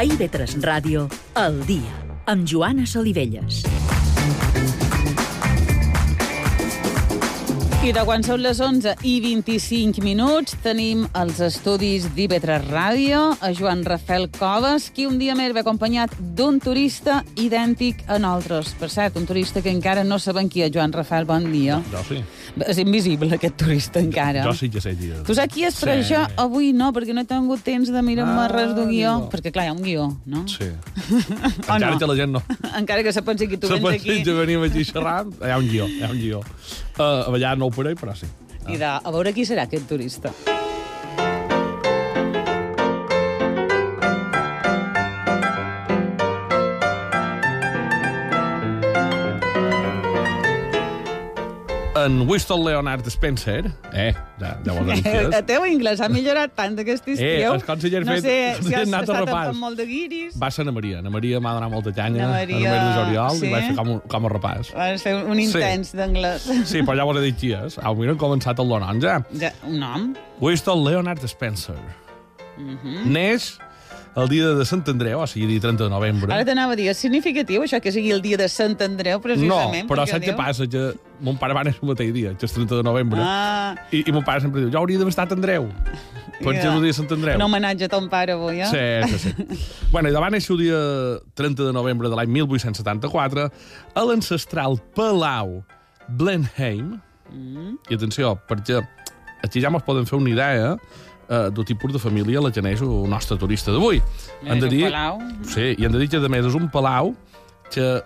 A IB3 Ràdio, El Dia, amb Joana Solivelles. De quan són les 11 i 25 minuts tenim els estudis d'IV3 Ràdio a Joan Rafael Coves, qui un dia més ve acompanyat d'un turista idèntic a nosaltres. Per cert, un turista que encara no sabem qui és Joan Rafael, bon dia. Jo sí. És invisible, aquest turista, encara. Jo sí que sé qui és. Tu saps qui és, però Sí. jo avui no, perquè no he tingut temps de mirar-me Ah, res d'un guió. no. Perquè, clar, hi ha un guió, no? Sí. Encara no? que la gent no. Encara que se pensi que tu Se vens aquí. que venim aquí xerrant, hi ha un guió, hi ha un guió. Uh, a ballar no ho parell, però sí. I de, a veure qui serà aquest turista. En Winston Leonard Spencer, eh, ja ho has El dit, teu anglès ha millorat tant aquest estiu. el conseller no fet- sé el si has anat estat amb molt de guiris. va ser Ana Maria. Ana Maria m'ha donat molta canya Ana el Maria, de juliol sí? i vaig fer com, com a repàs. Vas fer un intens d'anglès. Sí, però ja ho he dit qui és. Au, mira, han començat el Lonon, ja. Ja, un nom? Winston Leonard Spencer. Mhm. Neix el dia de Sant Andreu, o sigui, dia 30 de novembre. Ara t'anava a dir, és significatiu això que sigui el dia de Sant Andreu, No, precisament? però perquè saps què passa? Que mon pare va néixer el mateix dia, que és 30 de novembre, Ah, i, i mon pare sempre diu, jo hauria d'haver estat Andreu, perquè Ja. el dia de Sant Andreu. un homenatge a ton pare avui, eh? Sí, sí, sí. bueno, i va néixer el dia 30 de novembre de l'any 1874 a l'ancestral Palau Blenheim. Mm. I atenció, perquè aquí ja ens poden fer una idea eh, del tipus de família la que neix el nostre turista d'avui. És un palau. Sí, i hem de dir que, a més, és un palau que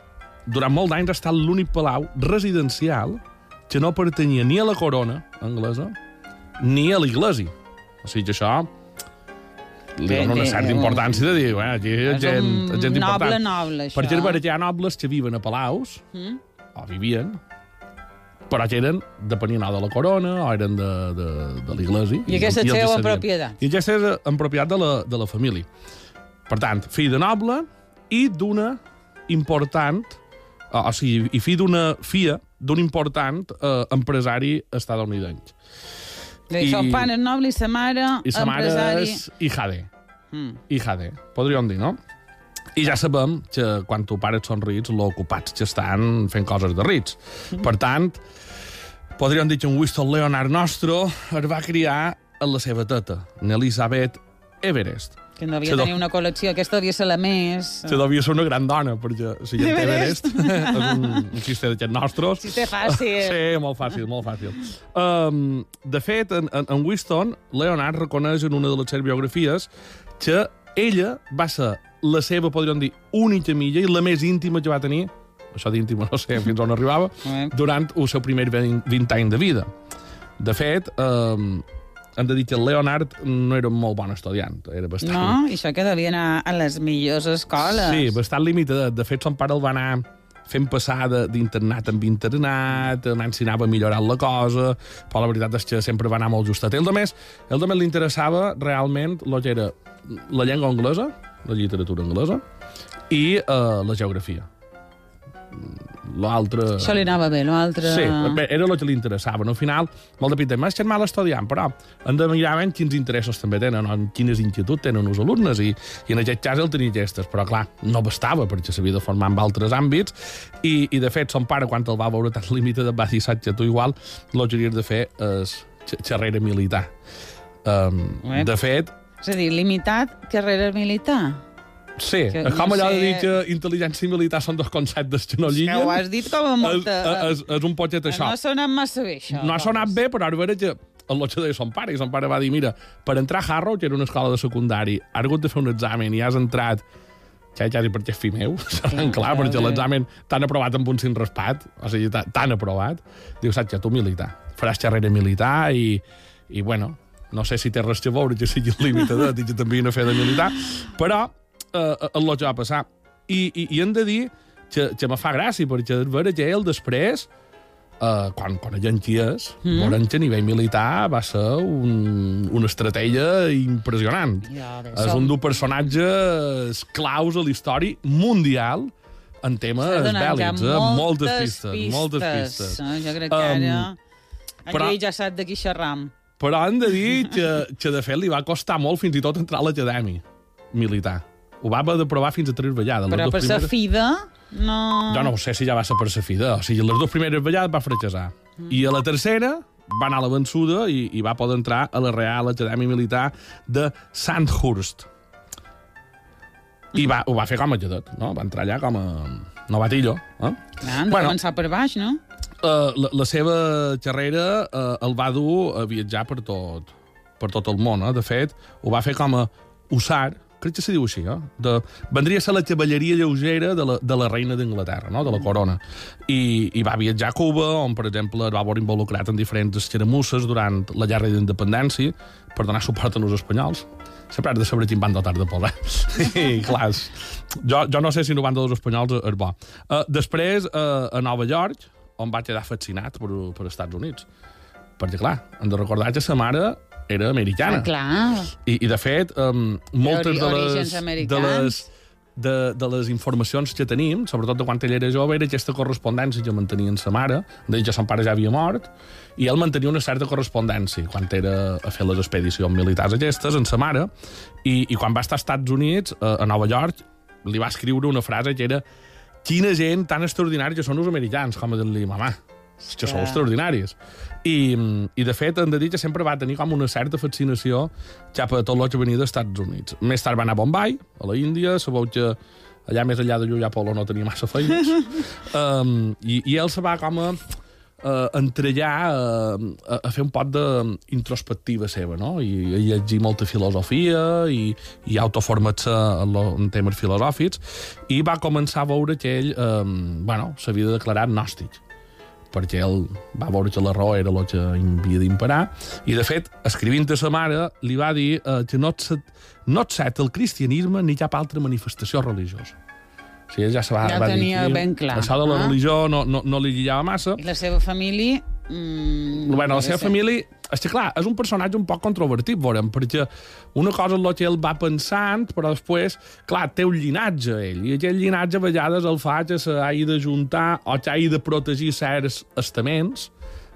durant molt d'anys ha estat l'únic palau residencial que no pertanyia ni a la corona anglesa ni a l'Iglesi. O sigui que això li dona una certa importància de dir, bueno, aquí hi ha gent, gent noble, important. noble, això. Perquè que hi ha nobles que viven a palaus, Mm? o vivien, però que eren depenien de la corona o eren de, de, de l'Iglesi. I aquesta és seva propietat. I aquesta és en propietat de la, de la família. Per tant, fill de noble i d'una important, o, o sigui, i fill d'una fia d'un important eh, empresari estadounidense. I... I- Son pare noble i sa mare, I sa mare empresari... és Ijade. Mm. Ijade, podríem dir, no? I ja sabem que quan tu pares són rics, lo ocupats que estan fent coses de rics. Per tant, podríem dir que un Winston Leonard nostre es va criar en la seva teta, en Elizabeth Everest. Que no havia de tenir una col·lecció, aquesta devia ser la més... Que devia ser una gran dona, perquè si ja Everest. Everest és un, un xiste d'aquests nostres. Té fàcil. Sí, molt fàcil, molt fàcil. Um, de fet, en, en, en Winston, Leonard reconeix en una de les seves biografies que ella va ser la seva, podríem dir, única amiga i la més íntima que va tenir, això d'íntima no sé fins on arribava, Eh. durant el seu primer 20, 20 anys de vida. De fet, um, hem de dir que Leonard no era un molt bon estudiant, era bastant... No, i això que devia anar a les millors escoles. Sí, bastant limitada. De fet, son pare el va anar fent passar d'internat en internat, si anava millorant la cosa, però la veritat és que sempre va anar molt justet. El de més, el de més li interessava realment el que era la llengua anglesa, la literatura anglesa, i uh, la geografia. L'altre... Això li anava bé, l'altre... Sí, bé, era el que li interessava. No? Al final, molt de pinta, m'has mal estudiant, però hem de mirar ben quins interessos també tenen, o quines inquietuds tenen els alumnes, i, i en aquest cas el tenia aquestes, però clar, no bastava, perquè s'havia de formar en altres àmbits, i, i de fet, son pare, quan el va veure tan limitat, va dir, saps que tu igual el que hauries de fer és carrera militar. Um, de fet, És a dir, limitat carrera militar. Sí, Que com no allò de sé- dir que intel·ligència i militar són dos conceptes que no Que lliguen. ho has dit com a molta... És, és, és un poquet això. No ha sonat massa bé, això. No ha sonat bé, però ara veure que el que deia son pare, i son pare va dir, mira, per entrar a Harrow, que era una escola de secundari, has hagut de fer un examen i has entrat ja, ja, perquè és fill meu, clar, clar perquè l'examen t'han aprovat amb un sin raspat, o sigui, t'ha- t'han aprovat. Diu, saps que tu militar, faràs carrera militar i, i bueno, no sé si té res a veure que sigui el límit d'edat i que també a fer de militar, però eh, el que va passar. I, i, i hem de dir que, que me fa gràcia, perquè vera que ell després, eh, quan, quan ell en qui és, mm. veurem que a nivell militar va ser un, una estratègia impressionant. Ja, bé, és som- un dels personatges claus a la història mundial en temes bèl·lics, eh? moltes pistes, moltes pistes. Eh? Jo crec que Um, ara... En però- ja sap de qui xerram. Però hem de dir que, que de fet li va costar molt fins i tot entrar a l'acadèmia militar. Ho va haver de provar fins a tres. Les Però per primeres- fida, no... Jo no sé si ja va ser per sa fida. O sigui, les dues primeres vegades va fracassar. Mm. I a la tercera va anar a la vençuda i, i va poder entrar a la Real Acadèmia Militar de Sandhurst. I va, ho va fer com a cadet, no? Va entrar allà com a novatillo. Eh? Clar, han de Bueno. començar per baix, no? Uh, la, la seva carrera uh, el va dur a viatjar per tot, per tot el món. Eh? De fet, ho va fer com a usar, crec que se diu així, eh? de, vendria a ser la cavalleria lleugera de la, de la reina d'Anglaterra, no? de la corona. I, I va viatjar a Cuba, on, per exemple, es va veure involucrat en diferents escaramusses durant la guerra d'independència per donar suport als espanyols. Sempre has de saber quin bando t'has de posar. I, clar, és- jo, jo no sé si no bando dels espanyols és bo. Uh, després, uh, a Nova York, on va quedar fascinat per, per Estats Units. Perquè, clar, hem de recordar que sa mare era americana. Ah, clar. I, I, de fet, um, moltes de les, de les, de, de les informacions que tenim, sobretot de quan ell era jove, era aquesta correspondència que mantenia amb sa mare, de que son pare ja havia mort, i ell mantenia una certa correspondència quan era a fer les expedicions militars aquestes amb sa mare, i, i quan va estar als Estats Units, a, a Nova York, li va escriure una frase que era quina gent tan extraordinària que són els americans, com a dir-li, mamà, que Hòstia. extraordinaris. I, I, de fet, hem de dir que sempre va tenir com una certa fascinació cap a tot el que venia dels Estats Units. Més tard va anar a Bombay, a la Índia, sabeu que allà més enllà de Llullà Polo no tenia massa feines. um, i, I ell se va com a uh, entrellar uh, a, a fer un pot d'introspectiva seva, no? I, i llegir molta filosofia i, i autoformar-se en, en temes filosòfics i va començar a veure que ell um, bueno, s'havia declarat gnòstic perquè ell va veure que la raó era el que havia d'imperar, i de fet, escrivint a sa mare, li va dir eh, que no et, no et set el cristianisme ni cap altra manifestació religiosa. O sigui, ja se va, Ja va tenia dir ben clar, Això de la eh? religió no, no, no li lligava massa. I la seva família... Mm, Bueno, la seva família... És que, clar, és un personatge un poc controvertit, veurem, perquè una cosa és el que ell va pensant, però després, clar, té un llinatge, ell, i aquell llinatge a vegades el fa que s'hagi d'ajuntar o que hagi de protegir certs estaments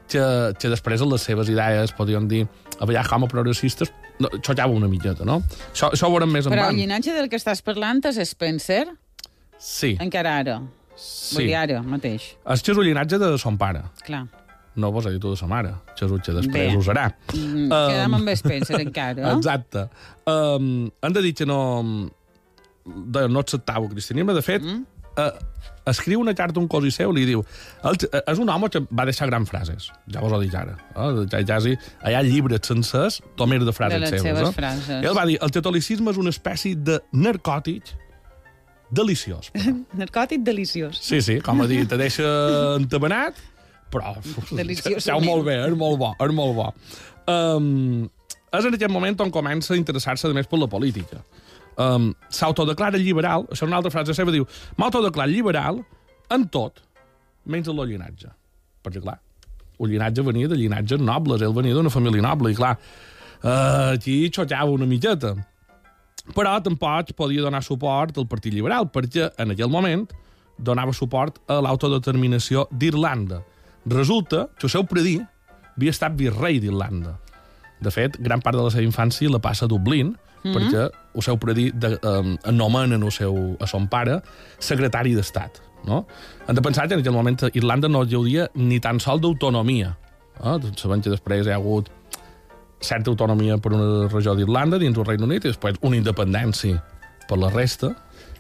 que, que després les seves idees, podríem dir, a vegades com a progressistes, no, xotava una mitjeta, no? Això, això ho veurem més Però el endavant. llinatge del que estàs parlant és Spencer, Sí, encara ara. sí. Vull dir ara, mateix. És que és el llinatge de son pare. Clar. No vos ha dit de sa mare, que després Bé. ho serà. Mm, Um, Quedam amb Spencer encara. Exacte. Um, han de dir que no, de, no acceptava el cristianisme. De fet, mm. uh, escriu una carta a un cos seu, li diu... El, eh, és un home que va deixar grans frases, ja vos ho dic ara. Eh? Ja, ja, sí, hi ha llibres sencers, només de frases De les seves. seves eh? frases. Ell va dir, el catolicisme és una espècie de narcòtic deliciós. Narcòtic deliciós. Sí, sí, com a dir, te deixa entabanat, però Deliciós. seu molt bé, és molt bo, és molt bo. Um, és en aquest moment on comença a interessar-se més per la política. Um, S'autodeclara liberal, això és una altra frase seva, diu, m'autodeclara liberal en tot, menys en el llinatge. Perquè, clar, el llinatge venia de llinatges nobles, ell venia d'una família noble, i clar, uh, aquí xotava una mitjeta. Però tampoc podia donar suport al Partit Liberal, perquè en aquell moment donava suport a l'autodeterminació d'Irlanda. Resulta que el seu predí havia estat virrei d'Irlanda. De fet, gran part de la seva infància la passa a Dublín, mm -hmm. perquè el seu predí de, um, anomenen el seu, a son pare secretari d'Estat. No? Hem de pensar que en aquell moment Irlanda no hi hauria ni tan sol d'autonomia. Eh? Sabem que després hi ha hagut certa autonomia per una regió d'Irlanda dins del Regne Unit i després una independència per la resta.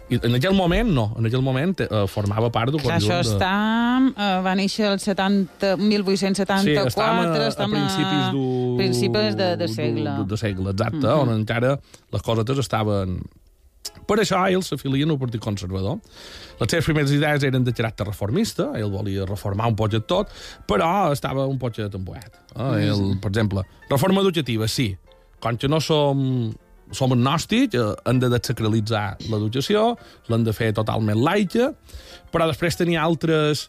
I en aquell moment, no. En aquell moment eh, formava part Clar, conjunt això de... està... Uh, va néixer el 70, 1874, Sí, estàvem a, a principis du... principis de, de segle. Du, de segle, exacte, mm -hmm. on encara les cosetes estaven... Per això ell s'afilia en el Partit Conservador. Les seves primeres idees eren de caràcter reformista, ell volia reformar un poquet tot, però estava un poquet emboiat. Eh? Ell, per exemple, reforma educativa, sí. Com que no som som agnòstics, eh, hem de desacralitzar l'educació, l'hem de fer totalment laica, però després tenia altres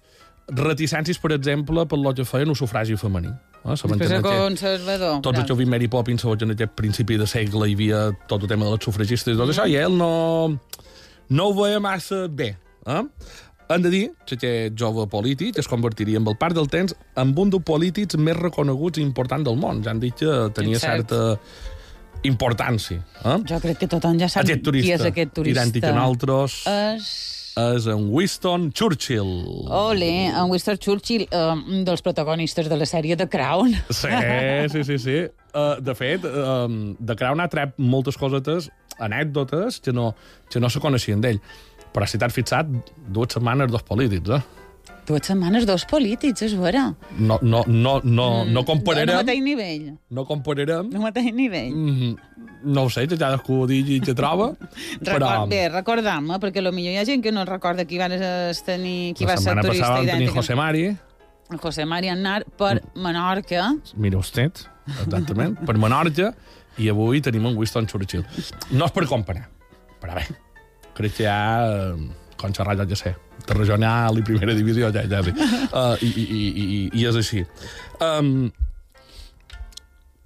reticències, per exemple, per lo que feien el sufragi femení. Eh? Després que de conservador. tots els que vist Mary Poppins que en aquest principi de segle hi havia tot el tema de les sufragistes i tot això, i ell no, no ho veia massa bé. Eh? Hem de dir que aquest jove polític es convertiria amb el part del temps en un dels polítics més reconeguts i importants del món. Ja han dit que tenia Cert. certa importància. Eh? Jo crec que tothom ja sap Aquest turista, qui és aquest turista. idèntic a nosaltres, És... és en Winston Churchill. Ole, en Winston Churchill, uh, un dels protagonistes de la sèrie The Crown. Sí, sí, sí, sí. Uh, de fet, um, de Crown ha tret moltes cosetes, anècdotes, que no, que no se coneixien d'ell. Però si t'has fixat, dues setmanes, dos polítics, eh? Dues setmanes, dos polítics, és vera. No, no, no, no, no No compararem... mateix nivell. No compararem... No mateix nivell. Mm, no ho sé, que cadascú digui que troba, però... Record, bé, recordam, eh, perquè potser hi ha gent que no recorda qui va tenir, qui la va ser setmana turista passada vam tenir idèntic. José Mari, José Mari Anar per Menorca. mira usted, exactament, per Menorca, i avui tenim en Winston Churchill. No és per comparar, però bé, crec que ja, eh, com xerrar, ja sé, de regional i primera divisió, ja, ja sí. Uh, i, i, i, i, I és així. Um,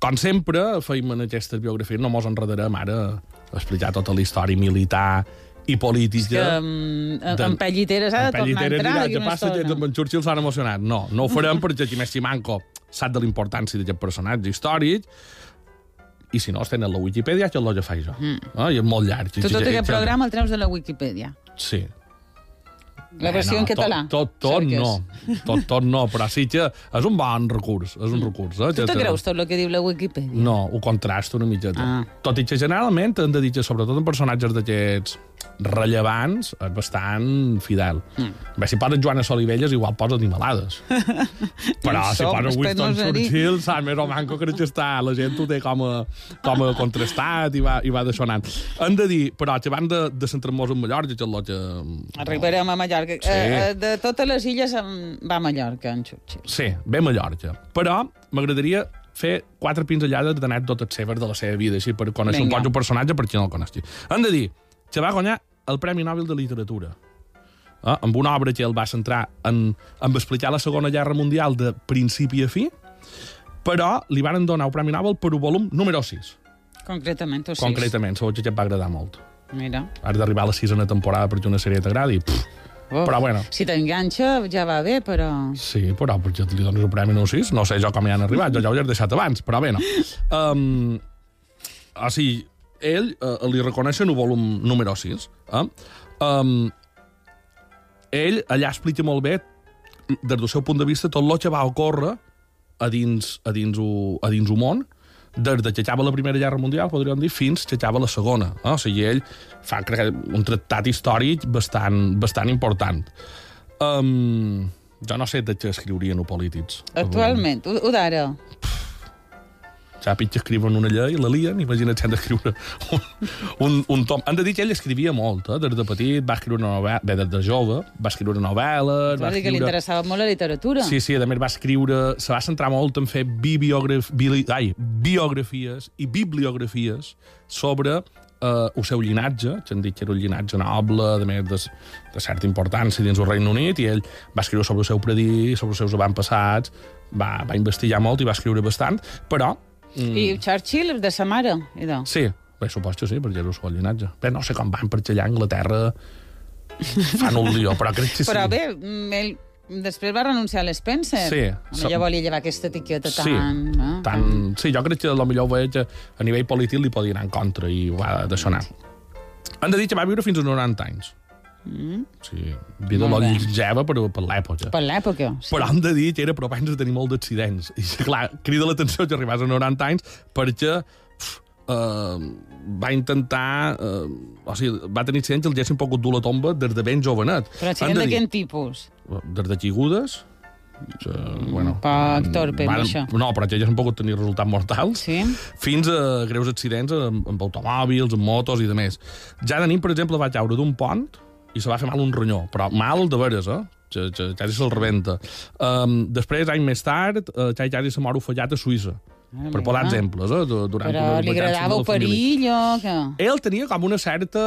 com sempre, feim en aquestes biografies, no mos enredarem ara a explicar tota la història militar i política. Que um, De- en Pelliteres ha de tornar a entrar. d'aquí que una passa que estona. amb en Churchill s'han emocionat. No, no ho farem perquè aquí més Simanco sap de la importància d'aquest personatge històric i si no, es tenen la Wikipedia, que el faig jo. Mm. Ah, I és molt llarg. Tu tot aquest programa el treus de la Wikipedia. Sí. La versió en català. Tot, tot, tot no. Tot, tot no, però sí que és un bon recurs. És un recurs. Eh, Tu te creus tot el que diu la Wikipedia? No, ho contrasto una mitjeta. Ah. Tot i que generalment hem de dir que, sobretot en personatges d'aquests rellevants, és bastant fidel. Mm. Bé, si poses Joana Solivelles, igual posa animalades. Però si poses Winston. Churchill, saps, més o manco crec que està, la gent ho té com a, com a contrastat i va, i va d'això anant. Hem de dir, però, que van de, de centrar-nos en Mallorca, que és el que... Arribarem a Mallorca. Sí. Eh, eh, de totes les illes va a Mallorca, en Churchill. Sí, bé Mallorca. Però m'agradaria fer quatre pinzellades d'anècdotes seves de la seva vida, així per conèixer Vinga. un poc el personatge per qui no el coneixi. Hem de dir que va guanyar el Premi Nobel de Literatura. Eh? amb una obra que ell va centrar en, en explicar la Segona Guerra Mundial de principi a fi, però li van donar el Premi Nobel per un volum número 6. Concretament, o sis. Concretament, segur que aquest va agradar molt. Mira. Has d'arribar a la sisena temporada perquè una sèrie t'agradi. Oh. Però bueno. Si t'enganxa, ja va bé, però... Sí, però perquè li dones el premi no 6, no sé jo com hi han arribat, jo ja ho he deixat abans, però bé, no. Um, o sigui, ell uh, li reconeixen el volum número 6. Eh? Um, ell allà explica molt bé, des del seu punt de vista, tot el que va ocórrer a dins, a dins, o, a dins el món, des de que acaba la Primera Guerra Mundial, podríem dir, fins que acaba la Segona. Eh? O sigui, ell fa crec, un tractat històric bastant, bastant important. Um, jo no sé de què escriurien els polítics. Actualment, ho d'ara. Sàpic que escriuen una llei, la lien, imagina't si han d'escriure un, un, un tom. Han de dir que ell escrivia molt, eh? des de petit va escriure una novel·la, bé, des de jove, va escriure novel·les, va dir que li escriure... interessava molt la literatura. Sí, sí, a més va escriure... Se va centrar molt en fer bibliograf... bili... ai, biografies i bibliografies sobre eh, el seu llinatge, que han dit que era un llinatge noble, de més de, de certa importància dins el Regne Unit, i ell va escriure sobre el seu predí, sobre els seus avantpassats, va, va investigar molt i va escriure bastant, però... I Churchill, de sa mare, idò. Sí, bé, supos que sí, perquè era el seu llinatge. Bé, no sé com van, perquè allà a Anglaterra fan un lío, però crec que sí. Però bé, mm, ell després va renunciar a l'Spencer. Sí. Ella volia llevar aquesta etiqueta tan... Sí, eh? tant, sí, jo crec que millor ho veig a nivell polític li podia anar en contra i ho va deixar anar. Han de dir que va viure fins als 90 anys. Mm. Sí, vida Molt molt bé. longeva per, l'època. Per l'època, sí. Però han de dir que era propens a tenir molt d'accidents. I, clar, crida l'atenció que arribàs a 90 anys perquè uf, uh, va intentar... Uh, o sigui, va tenir accidents que el haguessin pogut dur la tomba des de ben jovenet. Però Han accident de de quin tipus? des de caigudes, que, bueno, poc torpe, amb van- això. No, però que elles han pogut tenir resultats mortals Sí? fins a greus accidents amb, amb automòbils, amb motos i de més. Ja de nit, per exemple, va caure d'un pont i se va fer mal un ronyó, però mal de veres, eh? Quasi se'l rebenta. Um, després, any més tard, uh, ja quasi se mor ofallat a Suïssa. Ah, per posar exemples, eh? du- Durant Però li agradava el perill o què? Ell tenia com una certa...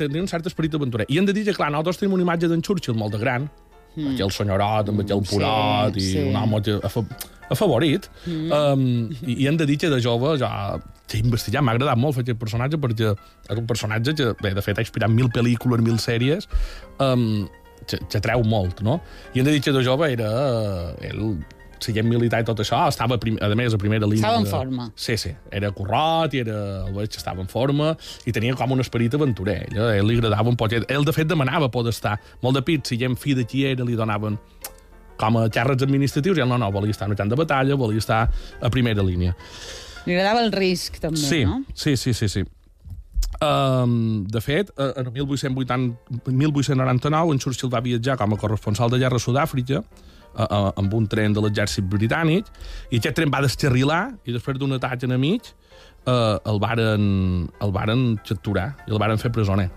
tenia un cert esperit aventurer. I hem de dir que, clar, nosaltres tenim una imatge d'en Churchill molt de gran, mm. aquell senyorot amb aquell purot Sí, i sí. un home afa afavorit. Mm. Um, i, I hem de dir que de jove jo que he investigat, m'ha agradat molt fer aquest personatge perquè és un personatge que, bé, de fet, ha inspirat mil pel·lícules, mil sèries, um, que, que treu molt, no? I hem de dir que de jove era... eh, ell la gent militar i tot això, estava, prim, a més, a primera línia. Estava en de- forma. Sí, sí. Era corrot, i era, el veig estava en forma, i tenia com un esperit aventurer. Ell, a ell li agradava un poquet. Ell, de fet, demanava poder estar. Molt de pit, si gent fi de qui era, li donaven com a càrrecs administratius, i ell no, no, volia estar en el camp de batalla, volia estar a primera línia. Li agradava el risc, també, Sí, no? sí, sí, sí, sí. Um, de fet, eh, en el 1880, 1899 en Churchill va viatjar com a corresponsal de guerra a Sud-àfrica amb un tren de l'exèrcit britànic i aquest tren va descarrilar i després d'un atac enemic uh, el, varen, el varen capturar i el varen fer presoner.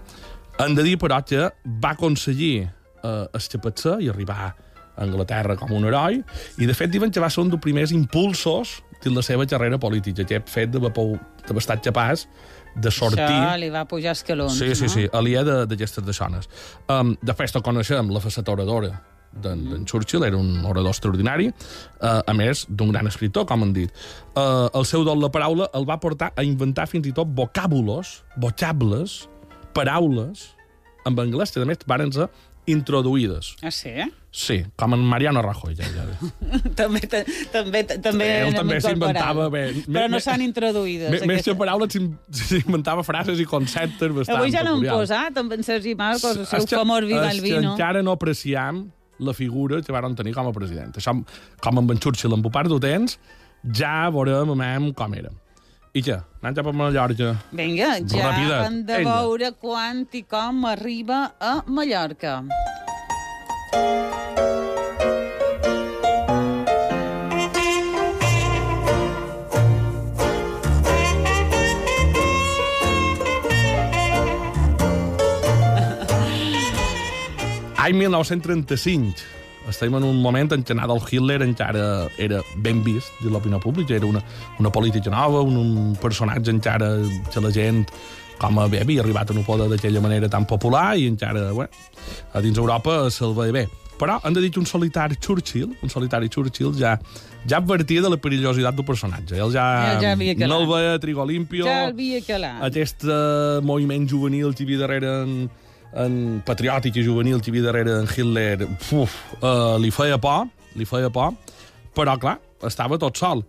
Hem de dir, però, que va aconseguir uh, escapar-se i arribar a Anglaterra com un heroi, i de fet diuen que va ser un dels primers impulsos de la seva carrera política, aquest fet d'haver pou- d'haver estat capaç de sortir... Això li va pujar escalons, Sí, sí, no? sí, aliè de- d'aquestes deixones. Um, de fet, coneixem la faceta oradora d'en d'en Churchill, era un orador extraordinari, uh, a més d'un gran escriptor, com han dit. Uh, el seu don la paraula el va portar a inventar fins i tot vocàbulos, vocables, paraules, en anglès, que a més varen ser introduïdes. Ah, sí? Sí, com en Mariano Rajoy, ja, ja. també, ta- també, també, Ell també s'inventava. Però Me- no s'han introduïdes. Més, més que paraules, s'in- s'inventava frases i conceptes bastant Avui ja peculiars. posat amb en Sergi Marcos, el seu famós Viva el és que Vino. encara no apreciam la figura que van tenir com a president. Això, com amb en Churchill, en part d'utens, ja veurem com era. I què? Anem cap a Mallorca. Vinga, ja Rapidet. hem de Vinga. veure quan i com arriba a Mallorca. Any 1935. Estem en un moment en què Adolf Hitler encara era ben vist de l'opinió pública, era una, una política nova, un, un personatge encara que la gent com a bé havia arribat a un poder d'aquella manera tan popular i encara, bueno, a dins Europa se'l veia bé. Però hem de dir que un solitari Churchill, un solitari Churchill ja, ja advertia de la perillositat del personatge. Ell ja, Ell ja havia calat. no el veia trigo limpio, Ja el havia calat. aquest uh, moviment juvenil que hi havia darrere en, en patriòtic i juvenil que hi havia darrere en Hitler, uf, uh, li feia por, li feia por, però, clar, estava tot sol.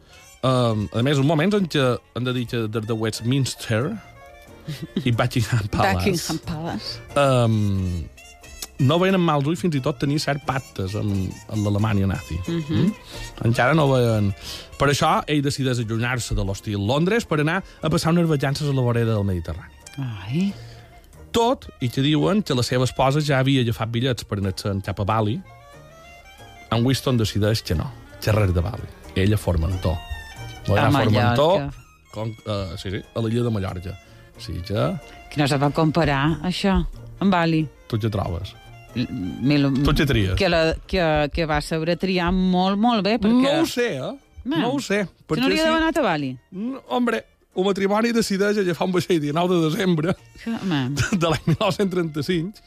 Um, a més, un moments en què hem de dir que des de Westminster i Buckingham Palace Buckingham Palace. um, no veien amb mals ulls fins i tot tenir cert pactes amb, amb l'Alemanya nazi. Mm -hmm. mm? Encara no veien... Per això, ell decideix allunyar-se de l'hostil Londres per anar a passar unes vacances a la vorera del Mediterrani. Ai, Tot, i que diuen que la seva esposa ja havia agafat bitllets per anar-se'n cap a Bali, en Winston decideix que no, que res de Bali. Ell a Formentor. Vol A anar a Formentor, Mallorca. com, uh, sí, sí, a l'illa de Mallorca. Sí, que que no se pot comparar, això, amb Bali. tu què trobes? Mil, Tu què tries? que, la, que, que va saber triar molt, molt bé, perquè... No ho sé, eh? Man, No ho sé. Que no hauria d'haver anat a Bali. Mm, Hombre, un matrimoni decideix agafar un vaixell 19 de desembre Que, de l'any 1935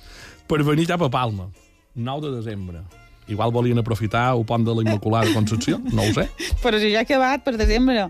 per venir cap a Palma. 9 de desembre. Igual volien aprofitar el pont de la Immaculada Concepció, no ho sé. però si ja ha acabat per desembre.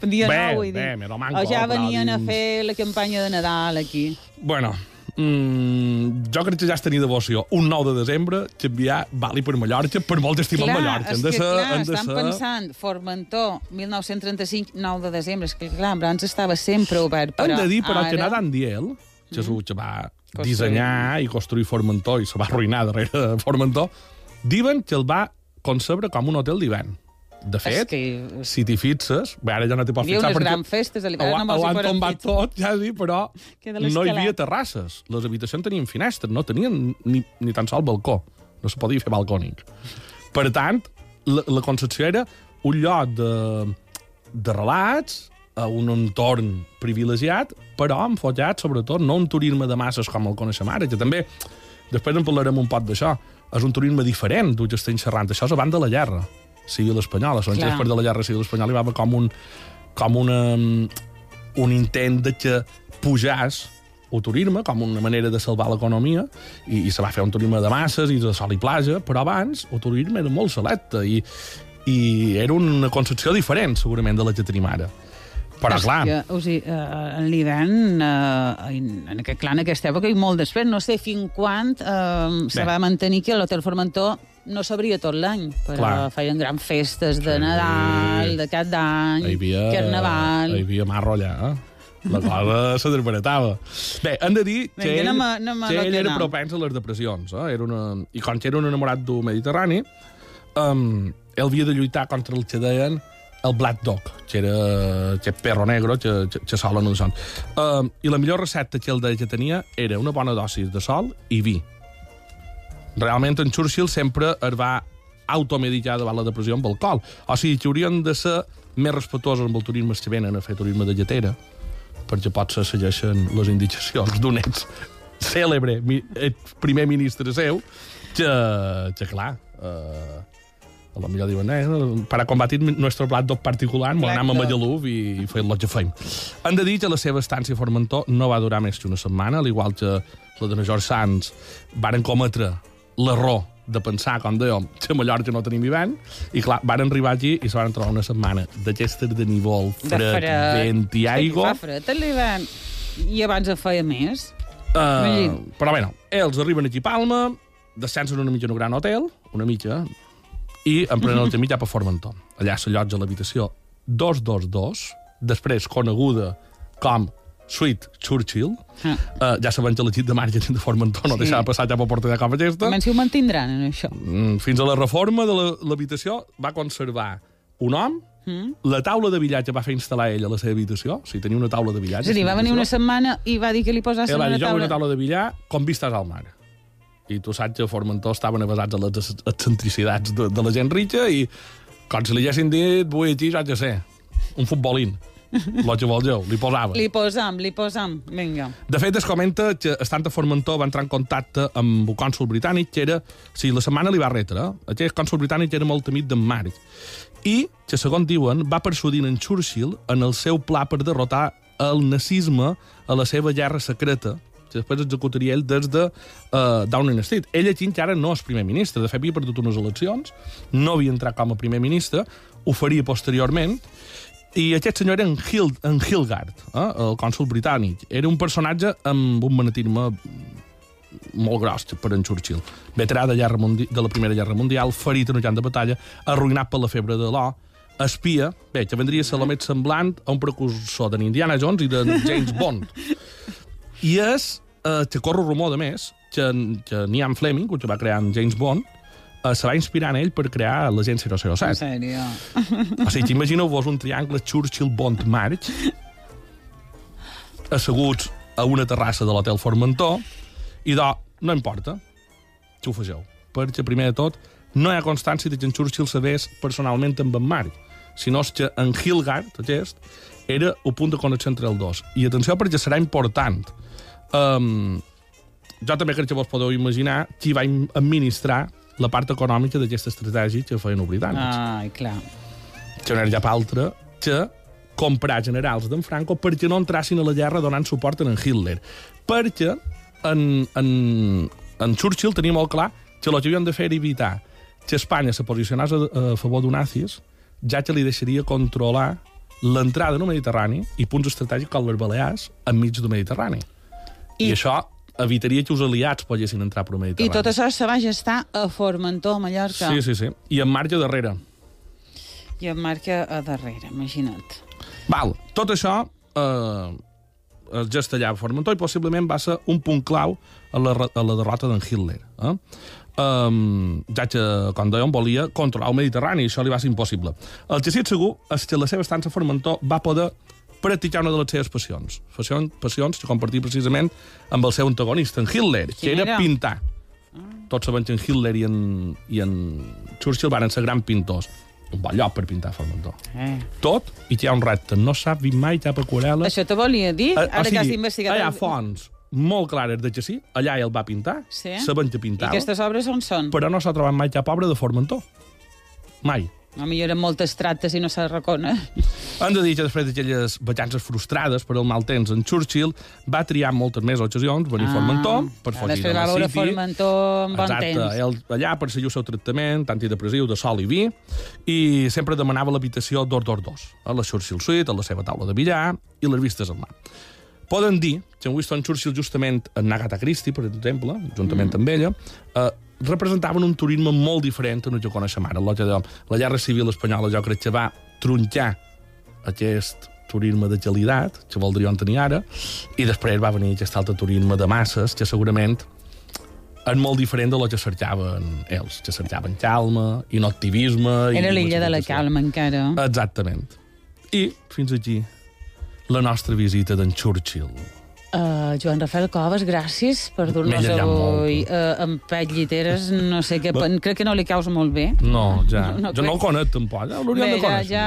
Dia Bé, nou, vull dir. bé, me lo manco, o ja però venien a dins- fer la campanya de Nadal aquí. Bueno, mm, jo crec que ja es tenia devoció. Un 9 de desembre, canviar Bali per Mallorca, per molt estimar clar, Mallorca. és Han de que, ser, clar, de estan ser... pensant, Formentor, 1935, 9 de desembre, és que clar, abans estava sempre obert, però Hem de dir, però, ara... que Nathan Diel, que és el que va Construir. dissenyar i construir Formentor i se va arruïnar darrere de Formentor, diuen que el va concebre com un hotel d'hivern. De És fet, que si t'hi fixes, bé, ara ja no t'hi pots fixar perquè grans festes ho, l'hivern, no ho me'ls hi han tombat tot, ja sí, però de no hi havia terrasses. Les habitacions tenien finestres, no tenien ni, ni tan sol balcó. No se podia fer balcònic. Per tant, la, la Concepció era un lloc de, de relats, a un entorn privilegiat, però enfocat, sobretot, no un turisme de masses com el coneixem ara, que també, després en parlarem un poc d'això, és un turisme diferent del que estem xerrant. Això és abans de la guerra civil espanyola. Segons Clar. després de la guerra civil espanyola hi va haver com un, com una, un intent de que pujàs el turisme com una manera de salvar l'economia i, i se va fer un turisme de masses i de sol i platja, però abans el turisme era molt selecte i, i era una concepció diferent segurament de la que tenim ara. Però, clar... Que, o sigui, eh, en l'hivern, eh, en, aquest, clar, en aquesta època i molt després, no sé fins quan eh, se va mantenir que l'Hotel Formentor no s'obria tot l'any, però Clar. feien grans festes de Sí. Nadal, de cap d'any, Carnaval... hi havia marro allà, eh? La cosa s'interpretava. Bé, hem de dir que Vinga, ell, anem a- anem a que ell era propens a les depressions. Eh? Era una... I com que era un enamorat del Mediterrani, um, ell havia de lluitar contra el que deien el Black Dog, que era aquest perro negro que, que, que solen no son. Um, I la millor recepta que ell deia que tenia era una bona dosis de sol i vi. Realment, en Churchill sempre es va automedicar davant la depressió amb alcohol. O sigui, que haurien de ser més respectuosos amb el turisme que venen a fer turisme de lletera, perquè potser segueixen les indicacions d'un ex cèlebre primer ministre seu, que, que clar, eh, a lo millor diuen, eh, para combatir nuestro plat dog particular, Black anem a. Magaluf i, i fer el que fem. Han de dir que la seva estància a Formentor no va durar més que una setmana, al igual que la de George Sands varen cometre l'error de pensar, com dèiem, que a Mallorca no tenim hivern, i clar, van arribar aquí i se van trobar una setmana d'aquestes de nivell De fred, vent i aigua. Fa fred a l'hivern. I abans en feia més. Uh, però bueno, ells arriben aquí a Palma, descansen una mica en un gran hotel, una mica, i en prenen el camí cap a Formentor. Allà s'allotja l'habitació 222, després coneguda com Suite Churchill. Ah. Uh, ja sabem que l'equip de màrqueting de Formentor no Sí. deixava passar cap a porta de com aquesta. Almenys si ho mantindran, en això. Mm, Fins a la reforma de la- l'habitació va conservar un hom, Mm. la taula de billar que va fer instal·lar ell a la seva habitació, o sigui, tenia una taula de billar. És a dir, va venir una setmana i va dir que li va una taula. una taula de billar com vistes al mar. I tu saps que a Formentor estaven basats en les excentricitats de, de la gent rica i com si li haguessin dit, vull aquí, ja sé, un futbolín. Lo que volgeu, li posava. Li posam, li posam. Vinga. De fet, es comenta que estant a Formentor va entrar en contacte amb el cònsul britànic, que era... O sigui, la setmana li va retre, eh? Aquest cònsul britànic era molt amic d'en Marc. I, que segons diuen, va persuadir en Churchill en el seu pla per derrotar el nazisme a la seva guerra secreta, que després executaria ell des de uh, Downing Street. Ell aquí encara no és primer ministre, de fet havia perdut unes eleccions, no havia entrat com a primer ministre, ho faria posteriorment, i aquest senyor era en, Hild, en Hilgard, eh, el cònsul britànic. Era un personatge amb un magnetisme molt gros per en Churchill. Veterà de, guerra mundi de la Primera Guerra Mundial, ferit en un camp de batalla, arruïnat per la febre de l'O, espia, bé, que vendria a ser la semblant a un precursor de Indiana Jones i de James Bond. I és eh, que corre rumor, de més, que, que Ian Fleming, que va crear en James Bond, se va inspirar en ell per crear l'agent En 007. sèrio. O sigui, imagineu-vos un triangle Churchill-Bond-March asseguts a una terrassa de l'hotel Formentor i de, no importa, que ho fegeu. Perquè, primer de tot, no hi ha constància de que en Churchill sabés personalment amb en Marc, sinó que en Hilgard, aquest, era el punt de connexió entre els dos. I atenció, perquè serà important. Um, jo també crec que vos podeu imaginar qui va administrar la part econòmica d'aquesta estratègia que feien els britànics Ai, clar. que no era cap altre que comprar generals d'en Franco perquè no entrassin a la guerra donant suport a en Hitler. Perquè en, en, en Churchill tenia molt clar que el que havien de fer era evitar que Espanya se posicionés a, a favor d'un nazis, ja que li deixaria controlar l'entrada no Mediterrani i punts estratègics com les Balears enmig del Mediterrani. I I- això evitaria que els aliats poguessin entrar per Mediterrani. I tot això se va gestar a Formentor, a Mallorca. Sí, sí, sí. I en marge darrere. I em marca a darrere, imagina't. Val, tot això eh, es gesta allà a Formentor i possiblement va ser un punt clau a la, a la derrota d'en Hitler. Eh? Um, ja que, com dèiem, volia controlar el Mediterrani i això li va ser impossible. El que sí és segur és que la seva estança a Formentor va poder practicar una de les seves passions. Passions, passions que compartia precisament amb el seu antagonista, en Hitler, que Quin era, era? pintar. Tots sabem que en Hitler i en, i en Churchill van ser grans pintors. Un bon lloc per pintar a Formentor Eh. tot i que hi ha un repte. No s'ha vist mai cap aquarela. Això te volia dir, Eh, ara que has investigat... Hi ha fonts molt clares de que sí, allà ell va pintar, Sí? sabent que I pintava, aquestes obres on són? però no s'ha trobat mai cap obra de Formentor. Mai. A millor eren moltes trates i no se reconeix. Hem de dir que després d'aquelles vacances frustrades per el mal temps, en Churchill va triar moltes més ocasions venir a Formentor per Ah, fugir Després de va la veure City. Formentor amb bon Exacte, temps. ell allà per seguir el seu tractament antidepressiu de sol i vi i sempre demanava l'habitació 222 a la Churchill Suite, a la seva taula de billar i les vistes al mar. Poden dir que en Winston Churchill, justament en Agatha Christie, per exemple, juntament amb ella, eh, representaven un turisme molt diferent en el que coneixem ara. De la guerra civil espanyola jo crec que va troncar aquest turisme de gelidat, que voldríem tenir ara, i després va venir aquest altre turisme de masses, que segurament és molt diferent de lo que cercaven ells, que cercaven calma i no activisme. Era l'illa de la calma, encara. Exactament. I, fins aquí, la nostra visita d'en Churchill. Uh, Joan Rafael Coves, gràcies per dur-nos avui uh, amb pet lliteres. No sé què, crec que no li caus molt bé. No, ja. No, no jo no el conec, tampoc. Ja l'hauríem Bé, de ja, conèixer. ja,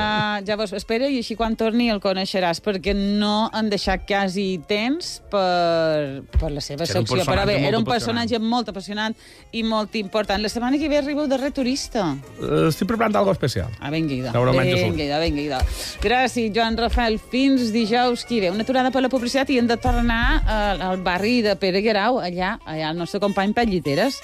ja vos espera i així quan torni el coneixeràs perquè no han deixat quasi temps per, per la seva Era un secció. Però bé, era un apassionant. personatge molt apassionant i molt important. La setmana que ve arriba el darrer turista. Eh, Estic preparant alguna especial. Ah, vinga, idò. Vinga, idò, vinga, idò. Gràcies, Joan Rafael. Fins dijous que ve. Una aturada per la publicitat i hem de tornar al, al barri de Pere Guerau, allà, allà el nostre company Pet Lliteres.